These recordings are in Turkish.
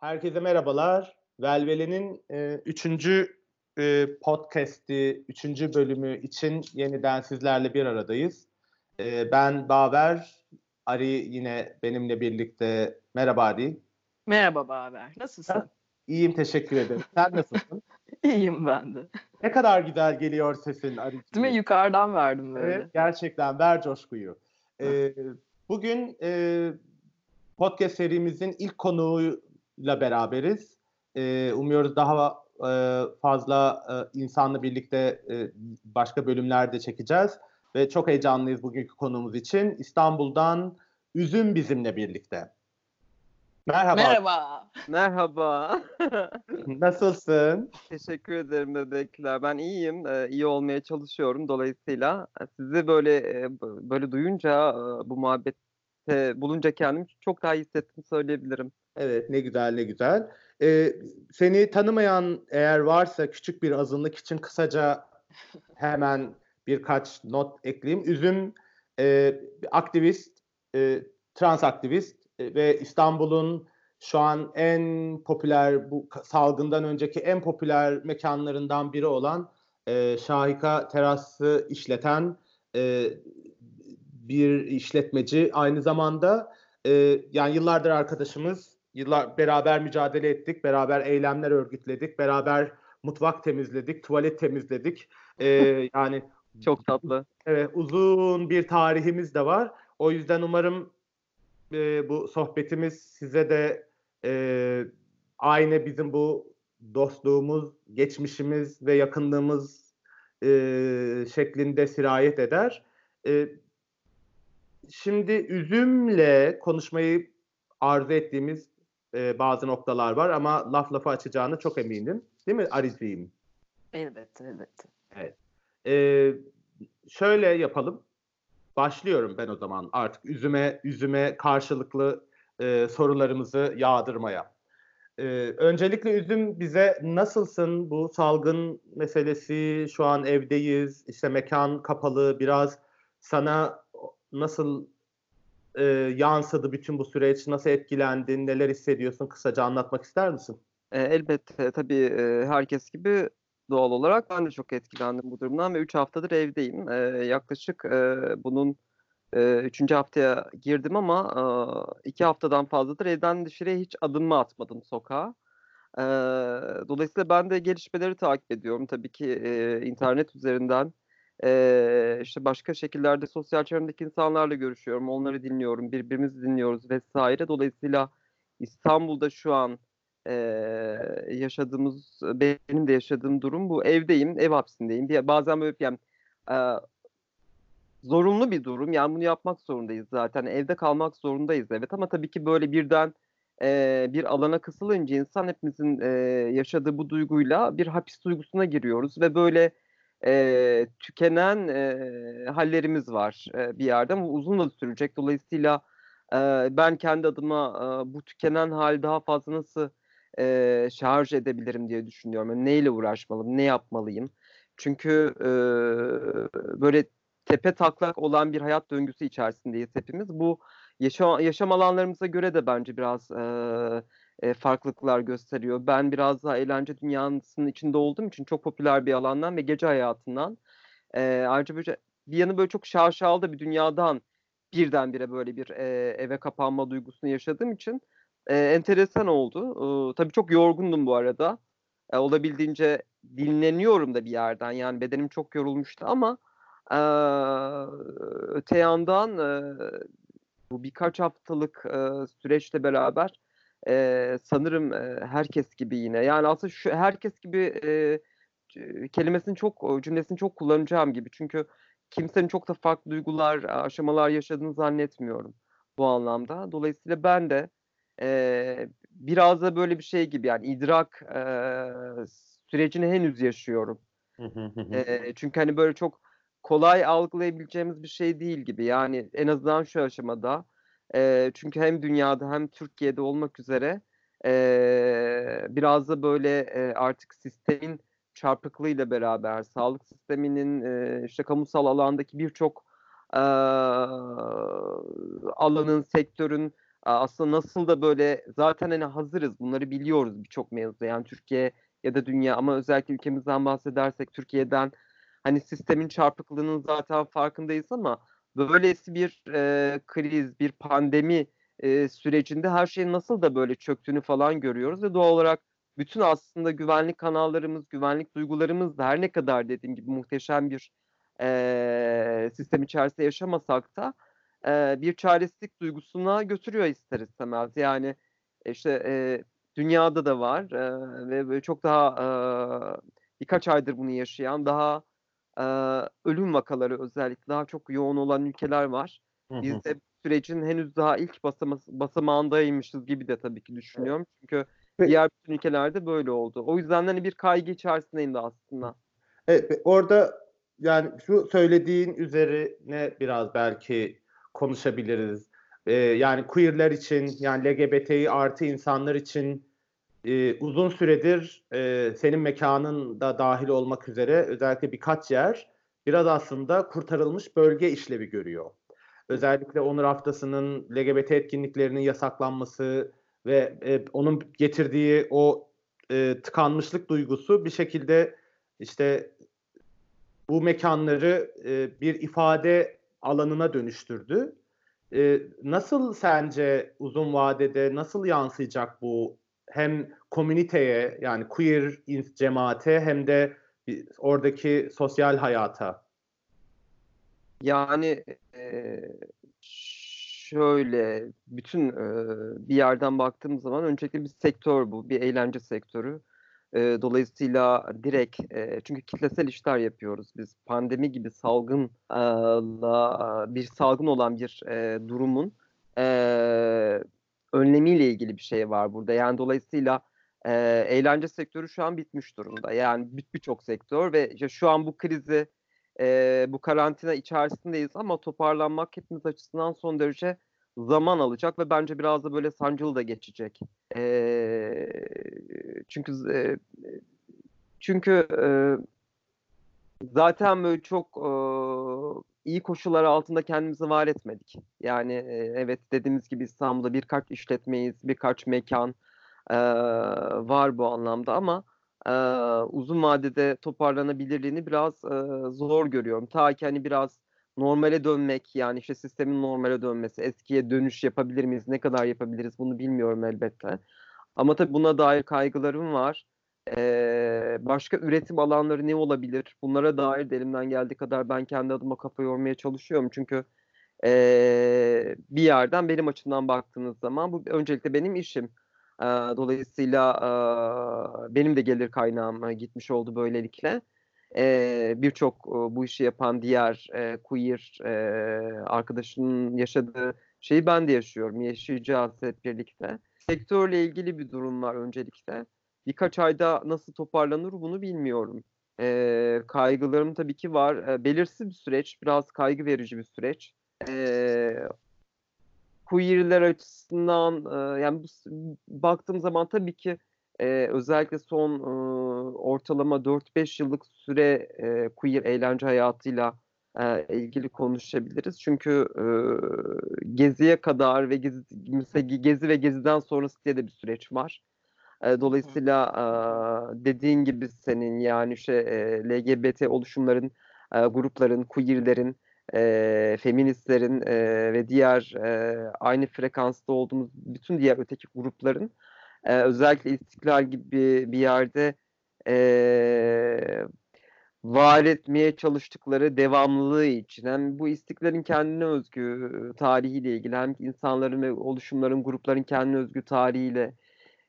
Herkese merhabalar. Velvele'nin e, üçüncü e, podcast'i, üçüncü bölümü için yeniden sizlerle bir aradayız. E, ben Baver, Ari yine benimle birlikte. Merhaba Ari. Merhaba Baver, nasılsın? İyiyim, teşekkür ederim. Sen nasılsın? İyiyim ben de. Ne kadar güzel geliyor sesin Ari. Değil mi? Yukarıdan verdim böyle. Evet, gerçekten ver coşkuyu. Ee, bugün e, podcast serimizin ilk konuğuyla beraberiz. Ee, umuyoruz daha e, fazla e, insanla birlikte e, başka bölümlerde çekeceğiz. Ve çok heyecanlıyız bugünkü konuğumuz için. İstanbul'dan Üzüm bizimle birlikte. Merhaba. Merhaba. Merhaba. Nasılsın? Teşekkür ederim bebekler. Ben iyiyim. Ee, iyi olmaya çalışıyorum. Dolayısıyla e, sizi böyle e, böyle duyunca e, bu muhabbette bulunca kendimi çok daha iyi hissettim söyleyebilirim. Evet ne güzel ne güzel. Ee, seni tanımayan eğer varsa küçük bir azınlık için kısaca hemen birkaç not ekleyeyim. Üzüm e, aktivist, e, trans aktivist e, ve İstanbul'un şu an en popüler bu salgından önceki en popüler mekanlarından biri olan e, Şahika Terası işleten e, bir işletmeci. Aynı zamanda e, yani yıllardır arkadaşımız, yıllar beraber mücadele ettik, beraber eylemler örgütledik, beraber mutfak temizledik, tuvalet temizledik. E, yani çok tatlı. Evet, uzun bir tarihimiz de var. O yüzden umarım e, bu sohbetimiz size de e, aynı bizim bu dostluğumuz, geçmişimiz ve yakınlığımız e, şeklinde sirayet eder. E, şimdi üzümle konuşmayı arzu ettiğimiz e, bazı noktalar var ama laf lafı açacağını çok eminim. Değil mi Ariciğim? Elbette, elbette. Evet. E, şöyle yapalım. Başlıyorum ben o zaman artık üzüme üzüme karşılıklı e, sorularımızı yağdırmaya. E, öncelikle üzüm bize nasılsın bu salgın meselesi şu an evdeyiz işte mekan kapalı biraz sana nasıl e, yansıdı bütün bu süreç nasıl etkilendin neler hissediyorsun kısaca anlatmak ister misin? E, elbette tabii e, herkes gibi doğal olarak ben de çok etkilendim bu durumdan ve 3 haftadır evdeyim. E, yaklaşık e, bunun 3. E, haftaya girdim ama 2 e, haftadan fazladır evden dışarıya hiç adımımı atmadım sokağa. E, dolayısıyla ben de gelişmeleri takip ediyorum. Tabii ki e, internet üzerinden e, işte başka şekillerde sosyal çevremdeki insanlarla görüşüyorum. Onları dinliyorum, birbirimizi dinliyoruz vesaire. Dolayısıyla İstanbul'da şu an e, yaşadığımız, benim de yaşadığım durum bu. Evdeyim, ev hapsindeyim. Bazen böyle yani, e, zorunlu bir durum. Yani bunu yapmak zorundayız zaten. Evde kalmak zorundayız evet ama tabii ki böyle birden e, bir alana kısılınca insan hepimizin e, yaşadığı bu duyguyla bir hapis duygusuna giriyoruz ve böyle e, tükenen e, hallerimiz var e, bir yerde ama uzun da sürecek. Dolayısıyla e, ben kendi adıma e, bu tükenen hal daha fazla nasıl e, şarj edebilirim diye düşünüyorum. Yani neyle uğraşmalıyım, ne yapmalıyım? Çünkü e, böyle tepe taklak olan bir hayat döngüsü içerisindeyiz hepimiz. Bu yaşam, yaşam alanlarımıza göre de bence biraz e, e, farklılıklar gösteriyor. Ben biraz daha eğlence dünyasının içinde olduğum için çok popüler bir alandan ve gece hayatından e, ayrıca böyle bir yanı böyle çok şaşalı bir dünyadan birdenbire böyle bir e, eve kapanma duygusunu yaşadığım için e, enteresan oldu. E, tabii çok yorgundum bu arada. E, olabildiğince dinleniyorum da bir yerden. Yani bedenim çok yorulmuştu ama e, öte yandan e, bu birkaç haftalık e, süreçle beraber e, sanırım e, herkes gibi yine. Yani aslında şu herkes gibi e, kelimesini çok cümlesini çok kullanacağım gibi. Çünkü kimsenin çok da farklı duygular, aşamalar yaşadığını zannetmiyorum bu anlamda. Dolayısıyla ben de e, biraz da böyle bir şey gibi yani idrak e, sürecini henüz yaşıyorum. e, çünkü hani böyle çok kolay algılayabileceğimiz bir şey değil gibi. Yani en azından şu aşamada. E, çünkü hem dünyada hem Türkiye'de olmak üzere e, biraz da böyle e, artık sistemin çarpıklığıyla beraber sağlık sisteminin e, işte kamusal alandaki birçok e, alanın, sektörün aslında nasıl da böyle zaten hani hazırız bunları biliyoruz birçok mevzuda. Yani Türkiye ya da dünya ama özellikle ülkemizden bahsedersek Türkiye'den hani sistemin çarpıklığının zaten farkındayız ama böylesi bir e, kriz, bir pandemi e, sürecinde her şeyin nasıl da böyle çöktüğünü falan görüyoruz ve doğal olarak bütün aslında güvenlik kanallarımız, güvenlik duygularımız da her ne kadar dediğim gibi muhteşem bir e, sistem içerisinde yaşamasak da e, bir çaresizlik duygusuna götürüyor ister istemez. Yani işte e, dünyada da var e, ve çok daha e, birkaç aydır bunu yaşayan daha e, ölüm vakaları özellikle daha çok yoğun olan ülkeler var. Biz de sürecin henüz daha ilk basama, basamağındaymışız gibi de tabii ki düşünüyorum. Çünkü diğer bütün ülkelerde böyle oldu. O yüzden hani bir kaygı içerisindeyim de aslında. Evet, orada yani şu söylediğin üzerine biraz belki konuşabiliriz. Ee, yani queerler için yani LGBTİ artı insanlar için e, uzun süredir e, senin mekanın da dahil olmak üzere özellikle birkaç yer biraz aslında kurtarılmış bölge işlevi görüyor. Özellikle Onur Haftası'nın LGBT etkinliklerinin yasaklanması ve e, onun getirdiği o e, tıkanmışlık duygusu bir şekilde işte bu mekanları e, bir ifade alanına dönüştürdü. E, nasıl sence uzun vadede nasıl yansıyacak bu hem komüniteye yani queer cemaate hem de oradaki sosyal hayata? Yani şöyle bütün bir yerden baktığım zaman öncelikle bir sektör bu, bir eğlence sektörü. Dolayısıyla direkt çünkü kitlesel işler yapıyoruz biz. Pandemi gibi salgınla bir salgın olan bir durumun önlemiyle ilgili bir şey var burada. Yani dolayısıyla e, eğlence sektörü şu an bitmiş durumda. Yani birçok sektör ve işte şu an bu krizi e, bu karantina içerisindeyiz ama toparlanmak hepimiz açısından son derece zaman alacak ve bence biraz da böyle sancılı da geçecek. E, çünkü e, çünkü e, zaten böyle çok e, iyi koşullar altında kendimizi var etmedik. Yani evet dediğimiz gibi İstanbul'da birkaç işletmeyiz, birkaç mekan e, var bu anlamda ama e, uzun vadede toparlanabilirliğini biraz e, zor görüyorum. Ta ki hani biraz normale dönmek yani işte sistemin normale dönmesi, eskiye dönüş yapabilir miyiz, ne kadar yapabiliriz bunu bilmiyorum elbette. Ama tabii buna dair kaygılarım var. Ee, başka üretim alanları ne olabilir? Bunlara dair de elimden geldiği kadar ben kendi adıma kafa yormaya çalışıyorum. Çünkü e, bir yerden benim açımdan baktığınız zaman bu öncelikle benim işim. E, dolayısıyla e, benim de gelir kaynağım gitmiş oldu böylelikle. E, Birçok e, bu işi yapan diğer e, queer e, arkadaşının yaşadığı şeyi ben de yaşıyorum. Yaşayacağız hep birlikte. Sektörle ilgili bir durum var öncelikle. Birkaç ayda nasıl toparlanır bunu bilmiyorum. E, kaygılarım tabii ki var. E, belirsiz bir süreç, biraz kaygı verici bir süreç. E, queerler açısından e, yani bu, baktığım zaman tabii ki e, özellikle son e, ortalama 4-5 yıllık süre e, queer eğlence hayatıyla e, ilgili konuşabiliriz. Çünkü e, Gezi'ye kadar ve Gezi, mesela Gezi ve Gezi'den sonrası diye de bir süreç var. Dolayısıyla dediğin gibi senin yani işte e, LGBT oluşumların, grupların, queerlerin, feministlerin ve diğer aynı frekansta olduğumuz bütün diğer öteki grupların özellikle istiklal gibi bir yerde var etmeye çalıştıkları devamlılığı için hem bu istiklalin kendine özgü tarihiyle ilgili hem insanların ve oluşumların, grupların kendine özgü tarihiyle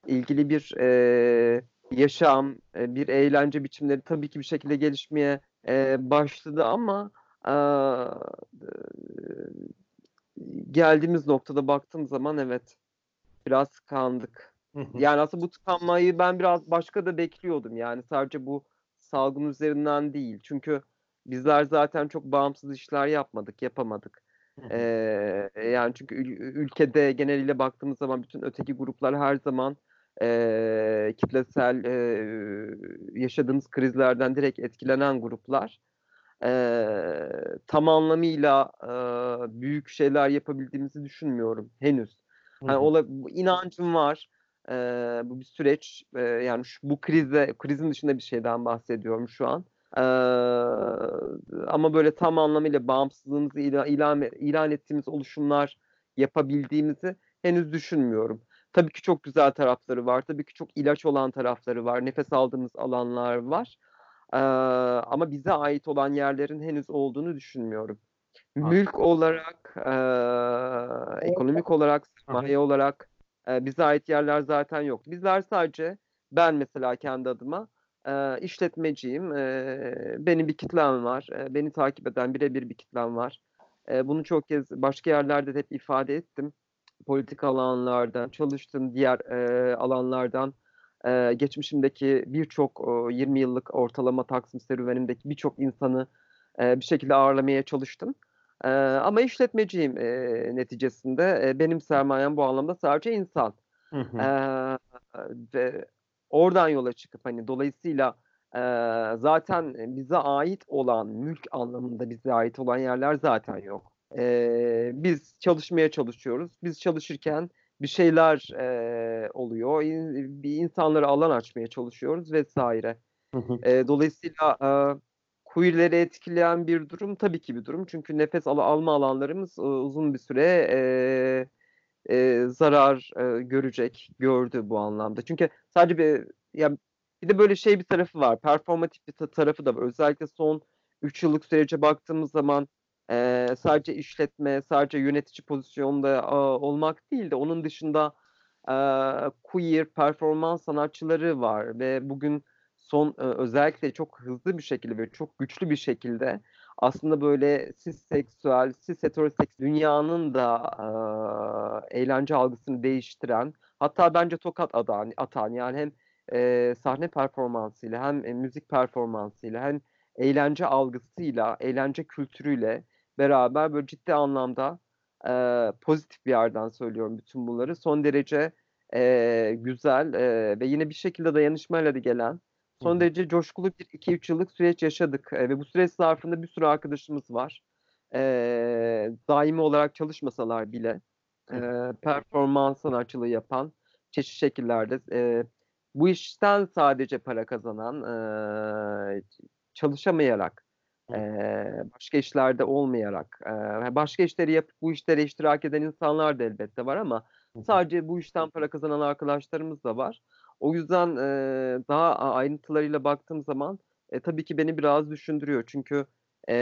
ilgili bir e, yaşam, e, bir eğlence biçimleri tabii ki bir şekilde gelişmeye e, başladı ama e, geldiğimiz noktada baktığım zaman evet biraz tıkandık. yani aslında bu tıkanmayı ben biraz başka da bekliyordum. Yani sadece bu salgın üzerinden değil. Çünkü bizler zaten çok bağımsız işler yapmadık, yapamadık. Ee, yani çünkü ül- ülkede geneliyle baktığımız zaman bütün öteki gruplar her zaman e, kitlesel e, yaşadığımız krizlerden direkt etkilenen gruplar e, tam anlamıyla e, büyük şeyler yapabildiğimizi düşünmüyorum henüz. Hani ola, inancım var. Ee, bu bir süreç. Ee, yani şu, bu krize, krizin dışında bir şeyden bahsediyorum şu an. Ee, ama böyle tam anlamıyla bağımsızlığımızı ilan, ilan, ilan ettiğimiz oluşumlar yapabildiğimizi henüz düşünmüyorum. Tabii ki çok güzel tarafları var. Tabii ki çok ilaç olan tarafları var. Nefes aldığımız alanlar var. Ee, ama bize ait olan yerlerin henüz olduğunu düşünmüyorum. Mülk olarak, e, ekonomik olarak, sermaye olarak e, bize ait yerler zaten yok. Bizler sadece ben mesela kendi adıma e, işletmeciyim. E, benim bir kitlem var. E, beni takip eden birebir bir kitlem var. E, bunu çok kez başka yerlerde de hep ifade ettim. Politik alanlardan, çalıştığım diğer e, alanlardan, e, geçmişimdeki birçok e, 20 yıllık ortalama Taksim serüvenimdeki birçok insanı e, bir şekilde ağırlamaya çalıştım. E, ama işletmeciyim e, neticesinde. E, benim sermayem bu anlamda sadece insan. Hı hı. E, ve oradan yola çıkıp hani dolayısıyla e, zaten bize ait olan mülk anlamında bize ait olan yerler zaten yok. E, biz çalışmaya çalışıyoruz. Biz çalışırken bir şeyler e, oluyor. İn, bir insanlara alan açmaya çalışıyoruz vesaire. E, dolayısıyla e, queerleri etkileyen bir durum tabii ki bir durum. Çünkü nefes al alma alanlarımız e, uzun bir süre e, e, zarar e, görecek, gördü bu anlamda. Çünkü sadece bir ya bir de böyle şey bir tarafı var. Performatif bir ta- tarafı da var. Özellikle son 3 yıllık sürece baktığımız zaman e, sadece işletme, sadece yönetici pozisyonda a, olmak değil de onun dışında e, queer performans sanatçıları var ve bugün son e, özellikle çok hızlı bir şekilde ve çok güçlü bir şekilde aslında böyle cis seksüel, cis heteroseks dünyanın da e, eğlence algısını değiştiren hatta bence tokat atan, atan yani hem e, sahne performansıyla hem e, müzik performansıyla hem eğlence algısıyla, eğlence kültürüyle beraber böyle ciddi anlamda e, pozitif bir yerden söylüyorum bütün bunları. Son derece e, güzel e, ve yine bir şekilde dayanışmayla da gelen son derece coşkulu bir 2-3 yıllık süreç yaşadık e, ve bu süreç zarfında bir sürü arkadaşımız var. E, daimi olarak çalışmasalar bile e, performans sanatçılığı yapan çeşitli şekillerde e, bu işten sadece para kazanan e, çalışamayarak başka işlerde olmayarak e, başka işleri yapıp bu işlere iştirak eden insanlar da elbette var ama sadece bu işten para kazanan arkadaşlarımız da var. O yüzden e, daha ayrıntılarıyla baktığım zaman e, tabii ki beni biraz düşündürüyor. Çünkü e,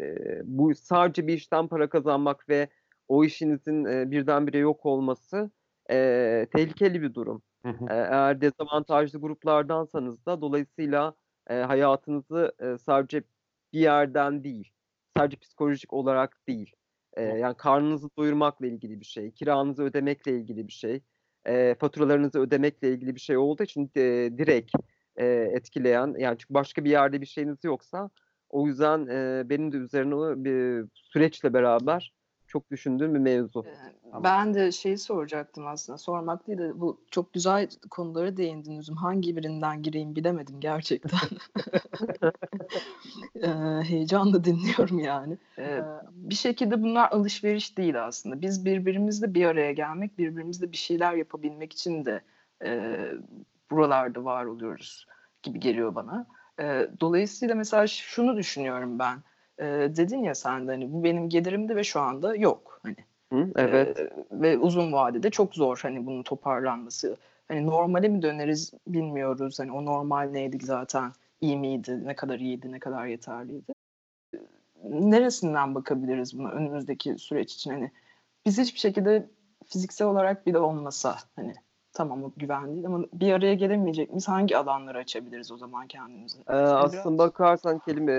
e, bu sadece bir işten para kazanmak ve o işinizin e, birdenbire yok olması e, tehlikeli bir durum. Hı hı. E, eğer dezavantajlı gruplardansanız da dolayısıyla e, hayatınızı e, sadece bir yerden değil, sadece psikolojik olarak değil, e, yani karnınızı doyurmakla ilgili bir şey, kiranızı ödemekle ilgili bir şey, e, faturalarınızı ödemekle ilgili bir şey olduğu için e, direkt e, etkileyen, yani çünkü başka bir yerde bir şeyiniz yoksa o yüzden e, benim de üzerine bir süreçle beraber çok düşündüğüm bir mevzu. Ee, Ben de şeyi soracaktım aslında. Sormak değil de bu çok güzel konulara değindin Üzüm. Hangi birinden gireyim bilemedim gerçekten. Heyecanla dinliyorum yani. Bir şekilde bunlar alışveriş değil aslında. Biz birbirimizle bir araya gelmek, birbirimizle bir şeyler yapabilmek için de buralarda var oluyoruz gibi geliyor bana. Dolayısıyla mesela şunu düşünüyorum ben. E, dedin ya sen de hani bu benim gelirimde ve şu anda yok. Hani Hı, evet. ee, ve uzun vadede çok zor hani bunun toparlanması. Hani normale mi döneriz bilmiyoruz. Hani o normal neydi zaten? iyi miydi? Ne kadar iyiydi? Ne kadar yeterliydi? Neresinden bakabiliriz buna önümüzdeki süreç için? Hani biz hiçbir şekilde fiziksel olarak bile olmasa hani tamam o güven değil ama bir araya gelemeyecek miyiz? Hangi alanları açabiliriz o zaman kendimize? Ee, aslında bakarsan kelime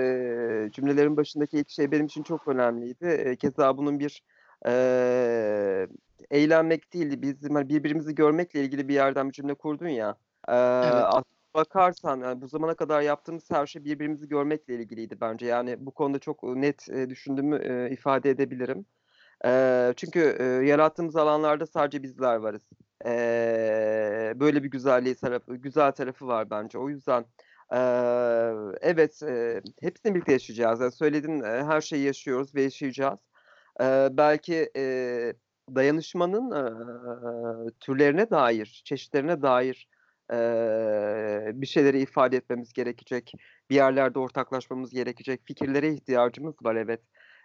cümlelerin başındaki ilk şey benim için çok önemliydi. E, keza bunun bir e, eğlenmek değildi. Bizim hani birbirimizi görmekle ilgili bir yerden bir cümle kurdun ya. E, aslında bakarsan yani bu zamana kadar yaptığımız her şey birbirimizi görmekle ilgiliydi bence. Yani bu konuda çok net e, düşündüğümü e, ifade edebilirim. Çünkü e, yarattığımız alanlarda sadece bizler varız. E, böyle bir güzelliği tarafı, güzel tarafı var bence. O yüzden e, evet e, hepsini birlikte yaşayacağız. Yani söylediğin e, her şeyi yaşıyoruz ve yaşayacağız. E, belki e, dayanışmanın e, türlerine dair, çeşitlerine dair e, bir şeyleri ifade etmemiz gerekecek. Bir yerlerde ortaklaşmamız gerekecek. Fikirlere ihtiyacımız var evet.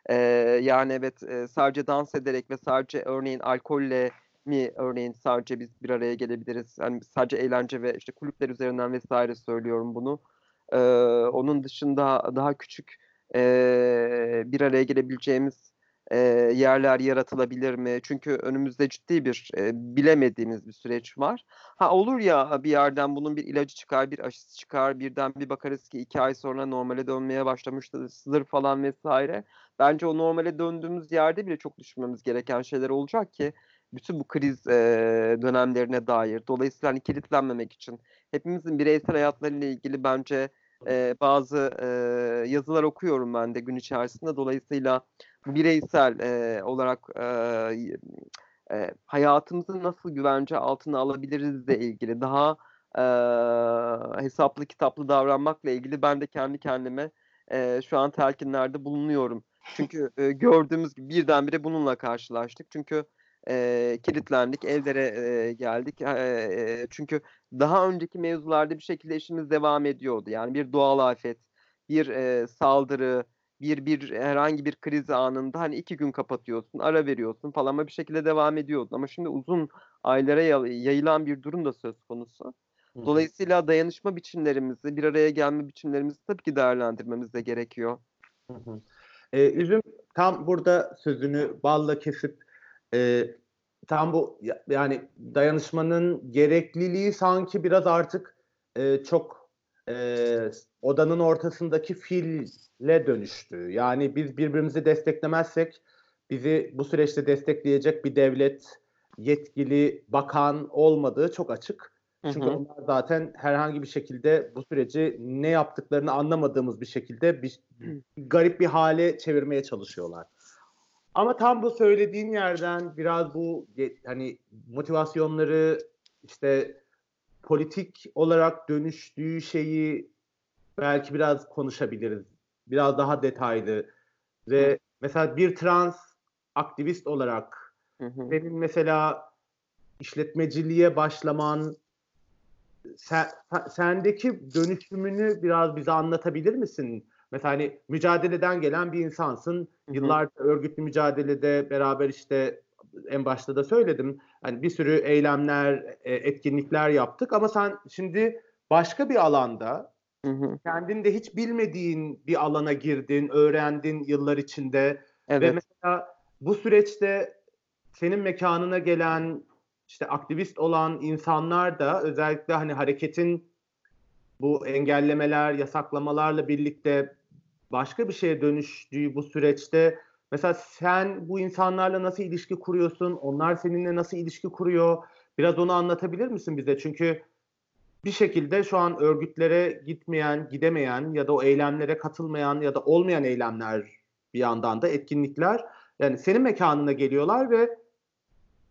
E, yani evet e, sadece dans ederek ve sadece örneğin alkolle mi örneğin sadece biz bir araya gelebiliriz. Yani sadece eğlence ve işte kulüpler üzerinden vesaire söylüyorum bunu. Ee, onun dışında daha küçük e, bir araya gelebileceğimiz e, yerler yaratılabilir mi? Çünkü önümüzde ciddi bir e, bilemediğimiz bir süreç var. Ha olur ya bir yerden bunun bir ilacı çıkar, bir aşısı çıkar, birden bir bakarız ki iki ay sonra normale dönmeye başlamıştır falan vesaire. Bence o normale döndüğümüz yerde bile çok düşünmemiz gereken şeyler olacak ki bütün bu kriz e, dönemlerine dair. Dolayısıyla hani kilitlenmemek için hepimizin bireysel hayatlarıyla ilgili bence e, bazı e, yazılar okuyorum ben de gün içerisinde. Dolayısıyla bireysel e, olarak e, e, hayatımızı nasıl güvence altına alabiliriz de ilgili daha e, hesaplı kitaplı davranmakla ilgili ben de kendi kendime e, şu an telkinlerde bulunuyorum. Çünkü e, gördüğümüz gibi birdenbire bununla karşılaştık. Çünkü e, kilitlendik, evlere e, geldik. E, çünkü daha önceki mevzularda bir şekilde işimiz devam ediyordu. Yani bir doğal afet, bir e, saldırı, bir bir herhangi bir kriz anında hani iki gün kapatıyorsun, ara veriyorsun falan ama bir şekilde devam ediyordun. Ama şimdi uzun aylara yayılan bir durum da söz konusu. Dolayısıyla dayanışma biçimlerimizi, bir araya gelme biçimlerimizi tabii ki değerlendirmemiz de gerekiyor. Hı hı. Ee, Üzüm tam burada sözünü balla kesip e, tam bu yani dayanışmanın gerekliliği sanki biraz artık e, çok e, odanın ortasındaki fille dönüştü. Yani biz birbirimizi desteklemezsek bizi bu süreçte destekleyecek bir devlet, yetkili, bakan olmadığı çok açık. Çünkü hı hı. onlar zaten herhangi bir şekilde bu süreci ne yaptıklarını anlamadığımız bir şekilde bir, garip bir hale çevirmeye çalışıyorlar. Ama tam bu söylediğin yerden biraz bu hani motivasyonları işte politik olarak dönüştüğü şeyi belki biraz konuşabiliriz. Biraz daha detaylı ve hı. mesela bir trans aktivist olarak hı hı. senin mesela işletmeciliğe başlaman sen, sendeki dönüşümünü biraz bize anlatabilir misin? Mesela hani mücadeleden gelen bir insansın. Yıllarca örgütlü mücadelede beraber işte en başta da söyledim. Hani bir sürü eylemler, e, etkinlikler yaptık ama sen şimdi başka bir alanda hı hı. kendinde hiç bilmediğin bir alana girdin, öğrendin yıllar içinde evet. ve mesela bu süreçte senin mekanına gelen işte aktivist olan insanlar da özellikle hani hareketin bu engellemeler, yasaklamalarla birlikte başka bir şeye dönüştüğü bu süreçte mesela sen bu insanlarla nasıl ilişki kuruyorsun? Onlar seninle nasıl ilişki kuruyor? Biraz onu anlatabilir misin bize? Çünkü bir şekilde şu an örgütlere gitmeyen, gidemeyen ya da o eylemlere katılmayan ya da olmayan eylemler bir yandan da etkinlikler. Yani senin mekanına geliyorlar ve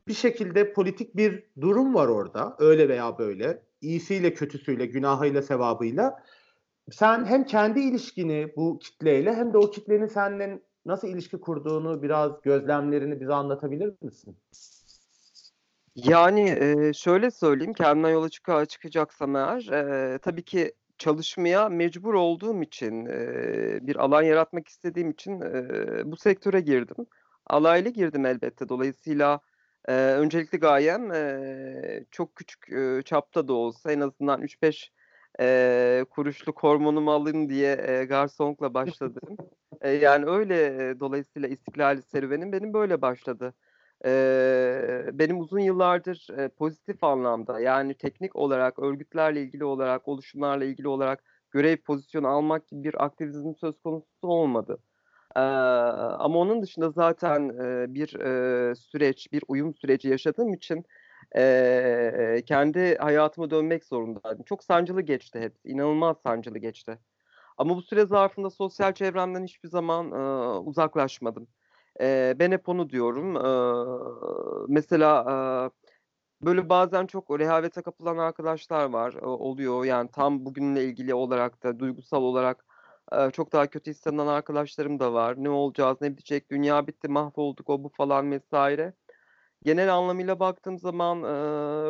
bir şekilde politik bir durum var orada öyle veya böyle. İyisiyle kötüsüyle günahıyla sevabıyla. Sen hem kendi ilişkini bu kitleyle hem de o kitlenin seninle nasıl ilişki kurduğunu biraz gözlemlerini bize anlatabilir misin? Yani e, şöyle söyleyeyim kendimden yola çık çıkacaksam eğer e, tabii ki çalışmaya mecbur olduğum için e, bir alan yaratmak istediğim için e, bu sektöre girdim. Alaylı girdim elbette. Dolayısıyla e, öncelikli gayem e, çok küçük e, çapta da olsa en azından 3-5 e, kuruşluk hormonumu alın diye e, garsonlukla başladım. e, yani öyle e, dolayısıyla istiklal serüvenim benim böyle başladı. E, benim uzun yıllardır e, pozitif anlamda yani teknik olarak örgütlerle ilgili olarak oluşumlarla ilgili olarak görev pozisyonu almak gibi bir aktivizm söz konusu olmadı. Ee, ama onun dışında zaten e, bir e, süreç, bir uyum süreci yaşadığım için e, kendi hayatıma dönmek zorundaydım. Çok sancılı geçti hep, inanılmaz sancılı geçti. Ama bu süre zarfında sosyal çevremden hiçbir zaman e, uzaklaşmadım. E, ben hep onu diyorum. E, mesela e, böyle bazen çok rehavete kapılan arkadaşlar var, e, oluyor. Yani tam bugünle ilgili olarak da duygusal olarak e, çok daha kötü hisseden arkadaşlarım da var. Ne olacağız, ne bitecek, dünya bitti, mahvolduk, o bu falan vesaire. genel anlamıyla baktığım zaman e,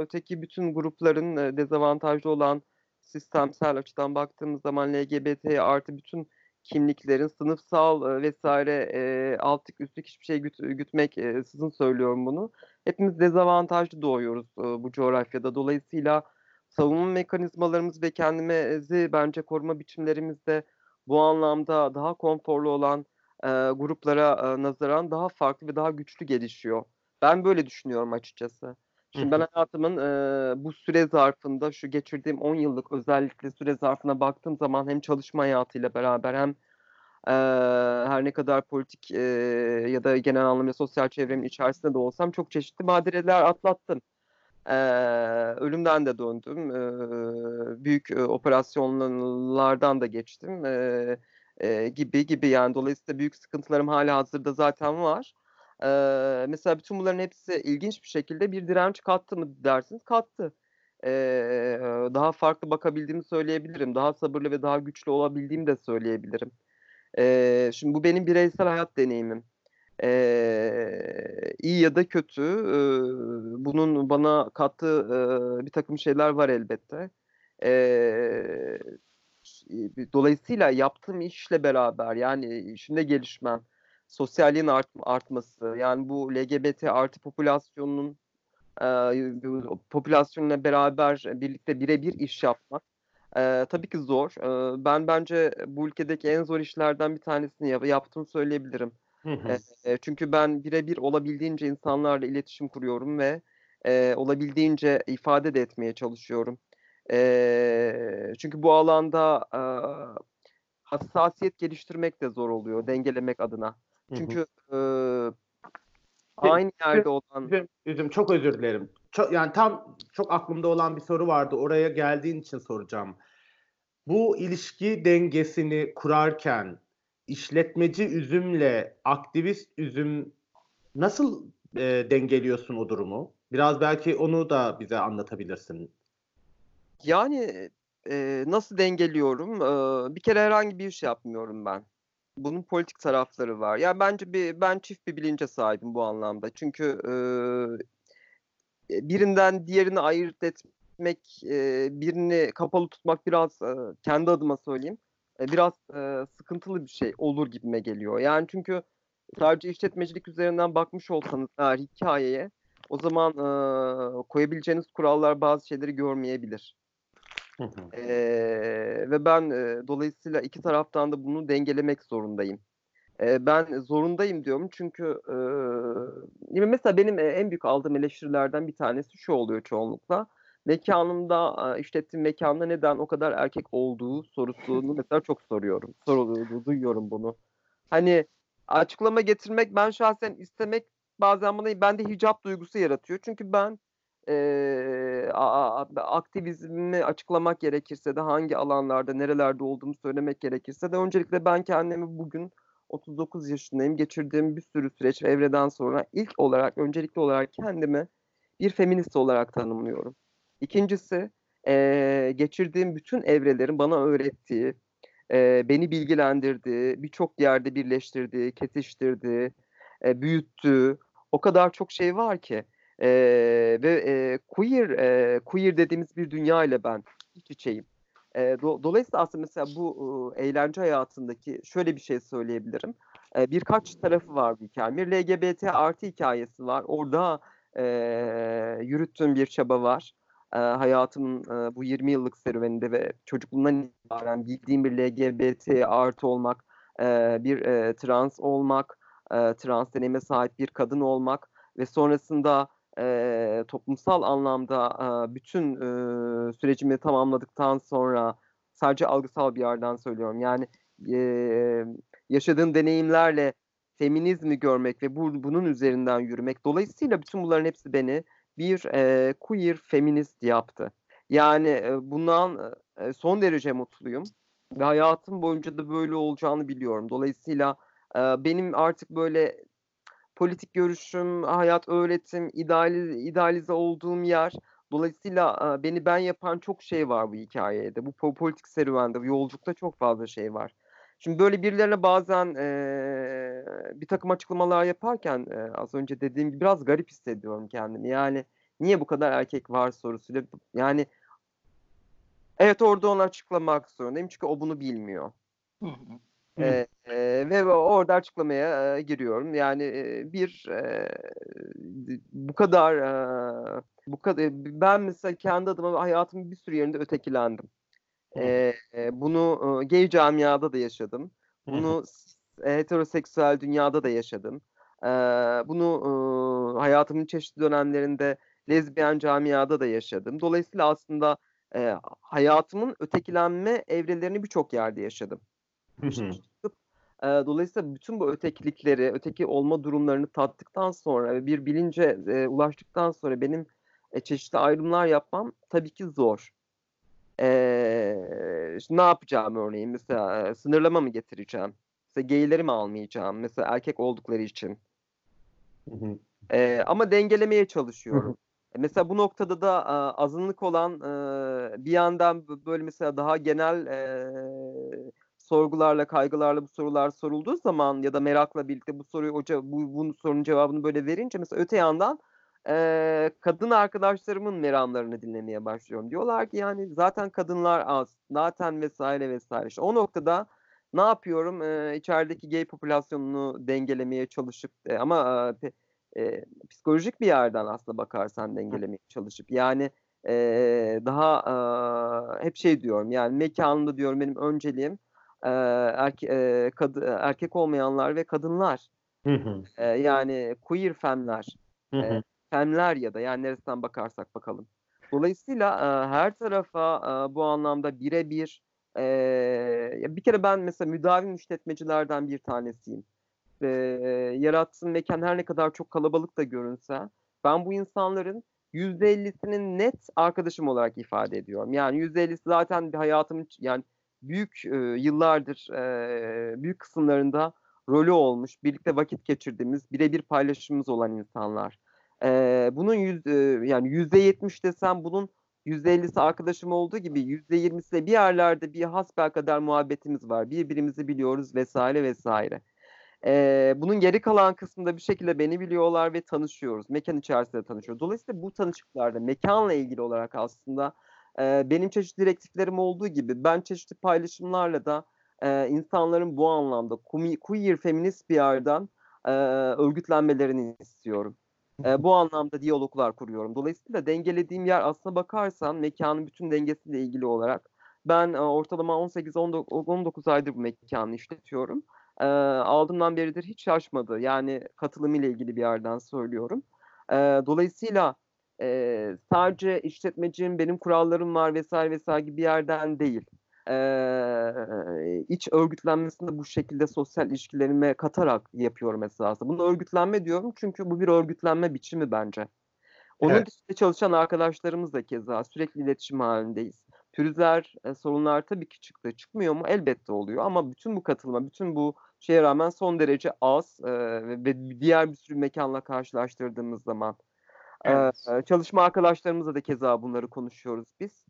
öteki bütün grupların e, dezavantajlı olan sistemsel açıdan baktığımız zaman LGBT artı bütün kimliklerin sınıfsal vesaire e, altlık üstlük hiçbir şey güt, gütmek e, sizin söylüyorum bunu. Hepimiz dezavantajlı doğuyoruz e, bu coğrafyada. Dolayısıyla savunma mekanizmalarımız ve kendimizi bence koruma biçimlerimiz de bu anlamda daha konforlu olan e, gruplara e, nazaran daha farklı ve daha güçlü gelişiyor. Ben böyle düşünüyorum açıkçası. Şimdi ben hayatımın e, bu süre zarfında şu geçirdiğim 10 yıllık özellikle süre zarfına baktığım zaman hem çalışma hayatıyla beraber hem e, her ne kadar politik e, ya da genel anlamda sosyal çevremin içerisinde de olsam çok çeşitli badireler atlattım. E, ölümden de döndüm. E, büyük e, operasyonlardan da geçtim. E, e, gibi gibi yani dolayısıyla büyük sıkıntılarım hala hazırda zaten var. Eee, mesela bütün bunların hepsi ilginç bir şekilde bir direnç kattı mı dersiniz? Kattı. Eee, daha farklı bakabildiğimi söyleyebilirim. Daha sabırlı ve daha güçlü olabildiğimi de söyleyebilirim. Eee, şimdi bu benim bireysel hayat deneyimim. Eee, iyi ya da kötü, eee, bunun bana kattığı, eee, birtakım şeyler var elbette. Eee, dolayısıyla yaptığım işle beraber yani işimde gelişmem, sosyalliğin art, artması yani bu LGBT artı popülasyonunun e, popülasyonla beraber birlikte birebir iş yapmak e, tabii ki zor. E, ben bence bu ülkedeki en zor işlerden bir tanesini yap, yaptığımı söyleyebilirim. E, çünkü ben birebir olabildiğince insanlarla iletişim kuruyorum ve e, olabildiğince ifade de etmeye çalışıyorum. E, çünkü bu alanda e, hassasiyet geliştirmek de zor oluyor dengelemek adına. Çünkü e, aynı yerde olan... Üzüm, üzüm çok özür dilerim. Çok, yani tam çok aklımda olan bir soru vardı. Oraya geldiğin için soracağım. Bu ilişki dengesini kurarken işletmeci üzümle aktivist üzüm nasıl e, dengeliyorsun o durumu? Biraz belki onu da bize anlatabilirsin. Yani e, nasıl dengeliyorum? E, bir kere herhangi bir iş yapmıyorum ben bunun politik tarafları var. Yani bence bir ben çift bir bilince sahibim bu anlamda. Çünkü e, birinden diğerini ayırt etmek, e, birini kapalı tutmak biraz e, kendi adıma söyleyeyim. E, biraz e, sıkıntılı bir şey olur gibime geliyor. Yani çünkü sadece işletmecilik üzerinden bakmış olsanız eğer hikayeye o zaman e, koyabileceğiniz kurallar bazı şeyleri görmeyebilir. Ee, ve ben e, dolayısıyla iki taraftan da bunu dengelemek zorundayım. E, ben zorundayım diyorum çünkü e, mesela benim en büyük aldığım eleştirilerden bir tanesi şu oluyor çoğunlukla. Mekanımda, işlettiğim mekanda neden o kadar erkek olduğu sorusunu mesela çok soruyorum. Soru, duyuyorum bunu. Hani açıklama getirmek ben şahsen istemek bazen bana bende hicap duygusu yaratıyor. Çünkü ben e, aktivizmi açıklamak gerekirse de hangi alanlarda, nerelerde olduğumu söylemek gerekirse de öncelikle ben kendimi bugün 39 yaşındayım. Geçirdiğim bir sürü süreç ve evreden sonra ilk olarak, öncelikli olarak kendimi bir feminist olarak tanımlıyorum. İkincisi, e, geçirdiğim bütün evrelerin bana öğrettiği, e, beni bilgilendirdiği, birçok yerde birleştirdiği, kesiştirdiği, e, büyüttüğü o kadar çok şey var ki. E, ve e, queer e, queer dediğimiz bir dünya ile ben iç içeyim. E, do, dolayısıyla aslında mesela bu e, eğlence hayatındaki şöyle bir şey söyleyebilirim. E, birkaç tarafı var bu hikaye. Bir LGBT artı hikayesi var. Orada e, yürüttüğüm bir çaba var. E, hayatımın e, bu 20 yıllık serüveninde ve çocukluğumdan itibaren bildiğim bir LGBT artı olmak, e, bir e, trans olmak, e, trans deneyime sahip bir kadın olmak ve sonrasında e, toplumsal anlamda e, bütün e, sürecimi tamamladıktan sonra sadece algısal bir yerden söylüyorum. Yani e, yaşadığım deneyimlerle feminizmi görmek ve bu, bunun üzerinden yürümek. Dolayısıyla bütün bunların hepsi beni bir e, queer feminist yaptı. Yani e, bundan e, son derece mutluyum ve hayatım boyunca da böyle olacağını biliyorum. Dolayısıyla e, benim artık böyle politik görüşüm, hayat öğretim, idealize, idealize olduğum yer. Dolayısıyla beni ben yapan çok şey var bu hikayede. Bu politik serüvende, bu yolculukta çok fazla şey var. Şimdi böyle birilerine bazen e, bir takım açıklamalar yaparken e, az önce dediğim gibi biraz garip hissediyorum kendimi. Yani niye bu kadar erkek var sorusuyla yani evet orada onu açıklamak zorundayım çünkü o bunu bilmiyor. Hı hı. E, e, ve orada açıklamaya e, giriyorum. Yani e, bir e, bu kadar e, bu kadar ben mesela kendi adıma hayatımın bir sürü yerinde ötekilendim. E, e, bunu e, gay camiada da yaşadım. Bunu e, heteroseksüel dünyada da yaşadım. E, bunu e, hayatımın çeşitli dönemlerinde lezbiyen camiada da yaşadım. Dolayısıyla aslında e, hayatımın ötekilenme evrelerini birçok yerde yaşadım. E, dolayısıyla bütün bu ötekilikleri, öteki olma durumlarını tattıktan sonra ve bir bilince e, ulaştıktan sonra benim e, çeşitli ayrımlar yapmam tabii ki zor. E, işte ne yapacağım örneğin mesela e, sınırlama mı getireceğim? Mesela gayleri mi almayacağım? Mesela erkek oldukları için. E, ama dengelemeye çalışıyorum. E, mesela bu noktada da e, azınlık olan e, bir yandan böyle mesela daha genel e, sorgularla, kaygılarla bu sorular sorulduğu zaman ya da merakla birlikte bu soruyu hoca bu, bu sorunun cevabını böyle verince mesela öte yandan e, kadın arkadaşlarımın meramlarını dinlemeye başlıyorum. Diyorlar ki yani zaten kadınlar az, zaten vesaire vesaire. İşte o noktada ne yapıyorum? E, içerideki gay popülasyonunu dengelemeye çalışıp e, ama e, e, psikolojik bir yerden aslında bakarsan dengelemeye çalışıp yani e, daha e, hep şey diyorum yani mekanında diyorum benim önceliğim e, erke, e, kad, erkek olmayanlar ve kadınlar. E, yani queer femler. E, femler ya da yani neresinden bakarsak bakalım. Dolayısıyla e, her tarafa e, bu anlamda birebir e, bir kere ben mesela müdavim işletmecilerden bir tanesiyim. E, yarattığım mekan her ne kadar çok kalabalık da görünse ben bu insanların %50'sinin net arkadaşım olarak ifade ediyorum. Yani %50'si zaten bir hayatımın yani büyük e, yıllardır e, büyük kısımlarında rolü olmuş, birlikte vakit geçirdiğimiz, birebir paylaşımımız olan insanlar. E, bunun yüz, e, yani yüzde yetmiş desem bunun yüzde ellisi arkadaşım olduğu gibi yüzde yirmisi de bir yerlerde bir hasbel kadar muhabbetimiz var. Birbirimizi biliyoruz vesaire vesaire. E, bunun geri kalan kısmında bir şekilde beni biliyorlar ve tanışıyoruz. Mekan içerisinde tanışıyoruz. Dolayısıyla bu tanışıklarda mekanla ilgili olarak aslında e, benim çeşitli direktiflerim olduğu gibi ben çeşitli paylaşımlarla da e, insanların bu anlamda queer feminist bir yerden e, örgütlenmelerini istiyorum. E, bu anlamda diyaloglar kuruyorum. Dolayısıyla dengelediğim yer aslına bakarsan mekanın bütün dengesiyle ilgili olarak ben e, ortalama 18-19 aydır bu mekanı işletiyorum. E, aldığımdan beridir hiç şaşmadı. Yani katılım ile ilgili bir yerden söylüyorum. E, dolayısıyla e, sadece işletmeciyim, benim kurallarım var vesaire vesaire gibi bir yerden değil. E, iç örgütlenmesini bu şekilde sosyal ilişkilerime katarak yapıyorum esasında. Bunu örgütlenme diyorum çünkü bu bir örgütlenme biçimi bence. Onun evet. dışında çalışan arkadaşlarımız da keza sürekli iletişim halindeyiz. Pürüzler, e, sorunlar tabii ki çıktı. Çıkmıyor mu? Elbette oluyor ama bütün bu katılma, bütün bu şeye rağmen son derece az e, ve diğer bir sürü mekanla karşılaştırdığımız zaman Evet. Çalışma arkadaşlarımızla da keza bunları konuşuyoruz biz.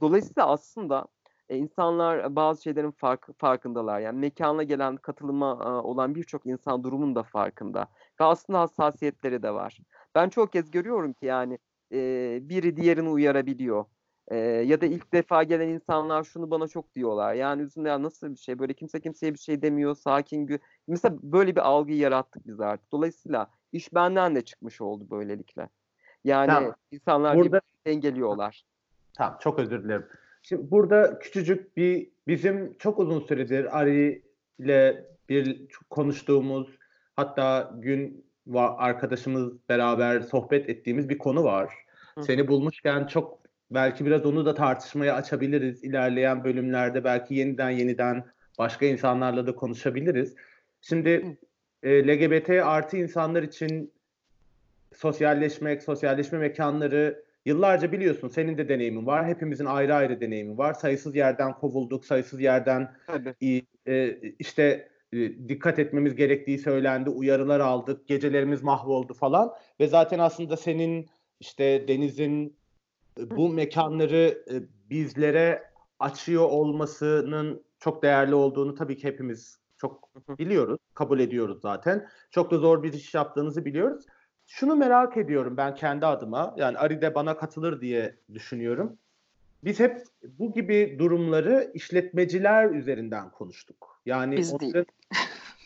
Dolayısıyla aslında e, insanlar bazı şeylerin fark, farkındalar. Yani mekana gelen katılıma e, olan birçok insan durumun da farkında. Ve aslında hassasiyetleri de var. Ben çok kez görüyorum ki yani e, biri diğerini uyarabiliyor. E, ya da ilk defa gelen insanlar şunu bana çok diyorlar. Yani üzümde ya nasıl bir şey böyle kimse kimseye bir şey demiyor sakin. Mesela böyle bir algıyı yarattık biz artık. Dolayısıyla iş benden de çıkmış oldu böylelikle. Yani tamam. insanlar burada dengeliyorlar. Tamam çok özür dilerim. Şimdi burada küçücük bir bizim çok uzun süredir Ari ile bir konuştuğumuz hatta gün arkadaşımız beraber sohbet ettiğimiz bir konu var. Hı. Seni bulmuşken çok belki biraz onu da tartışmaya açabiliriz. İlerleyen bölümlerde belki yeniden yeniden başka insanlarla da konuşabiliriz. Şimdi e, LGBT artı insanlar için sosyalleşmek, sosyalleşme mekanları yıllarca biliyorsun senin de deneyimin var. Hepimizin ayrı ayrı deneyimi var. Sayısız yerden kovulduk, sayısız yerden e, işte e, dikkat etmemiz gerektiği söylendi, uyarılar aldık, gecelerimiz mahvoldu falan. Ve zaten aslında senin işte Deniz'in e, bu mekanları e, bizlere açıyor olmasının çok değerli olduğunu tabii ki hepimiz çok biliyoruz, kabul ediyoruz zaten. Çok da zor bir iş yaptığınızı biliyoruz. Şunu merak ediyorum ben kendi adıma. Yani Ari de bana katılır diye düşünüyorum. Biz hep bu gibi durumları işletmeciler üzerinden konuştuk. Yani Biz değil.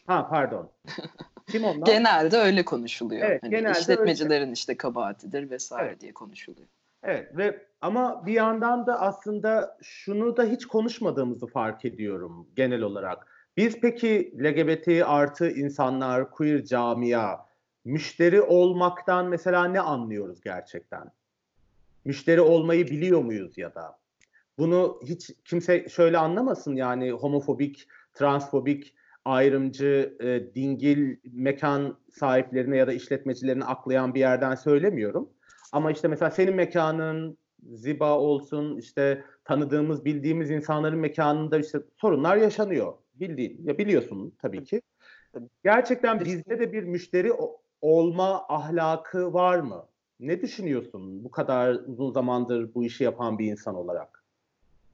Ha pardon. Kim onlar? Genelde öyle konuşuluyor. Evet, hani genelde işletmecilerin işte kabahatidir vesaire Evet. diye konuşuluyor. Evet ve ama bir yandan da aslında şunu da hiç konuşmadığımızı fark ediyorum genel olarak. Biz peki LGBT artı insanlar, queer camia, müşteri olmaktan mesela ne anlıyoruz gerçekten? Müşteri olmayı biliyor muyuz ya da? Bunu hiç kimse şöyle anlamasın yani homofobik, transfobik, ayrımcı, e, dingil mekan sahiplerine ya da işletmecilerini aklayan bir yerden söylemiyorum. Ama işte mesela senin mekanın Ziba olsun işte tanıdığımız bildiğimiz insanların mekanında işte sorunlar yaşanıyor. Bildiğin ya biliyorsun tabii ki. Gerçekten bizde de bir müşteri olma ahlakı var mı? Ne düşünüyorsun bu kadar uzun zamandır bu işi yapan bir insan olarak?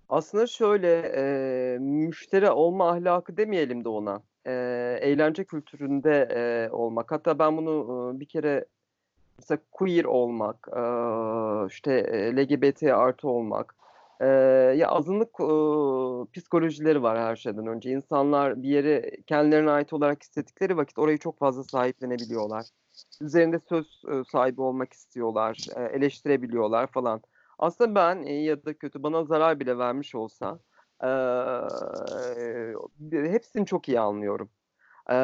Aslında şöyle e, müşteri olma ahlakı demeyelim de ona. E, eğlence kültüründe e, olmak. Hatta ben bunu e, bir kere mesela queer olmak, e, işte LGBT artı olmak. E, ya azınlık e, psikolojileri var her şeyden önce. İnsanlar bir yere kendilerine ait olarak hissettikleri vakit orayı çok fazla sahiplenebiliyorlar. Üzerinde söz e, sahibi olmak istiyorlar, e, eleştirebiliyorlar falan. Aslında ben iyi ya da kötü bana zarar bile vermiş olsa eee, hepsini çok iyi anlıyorum. Eee,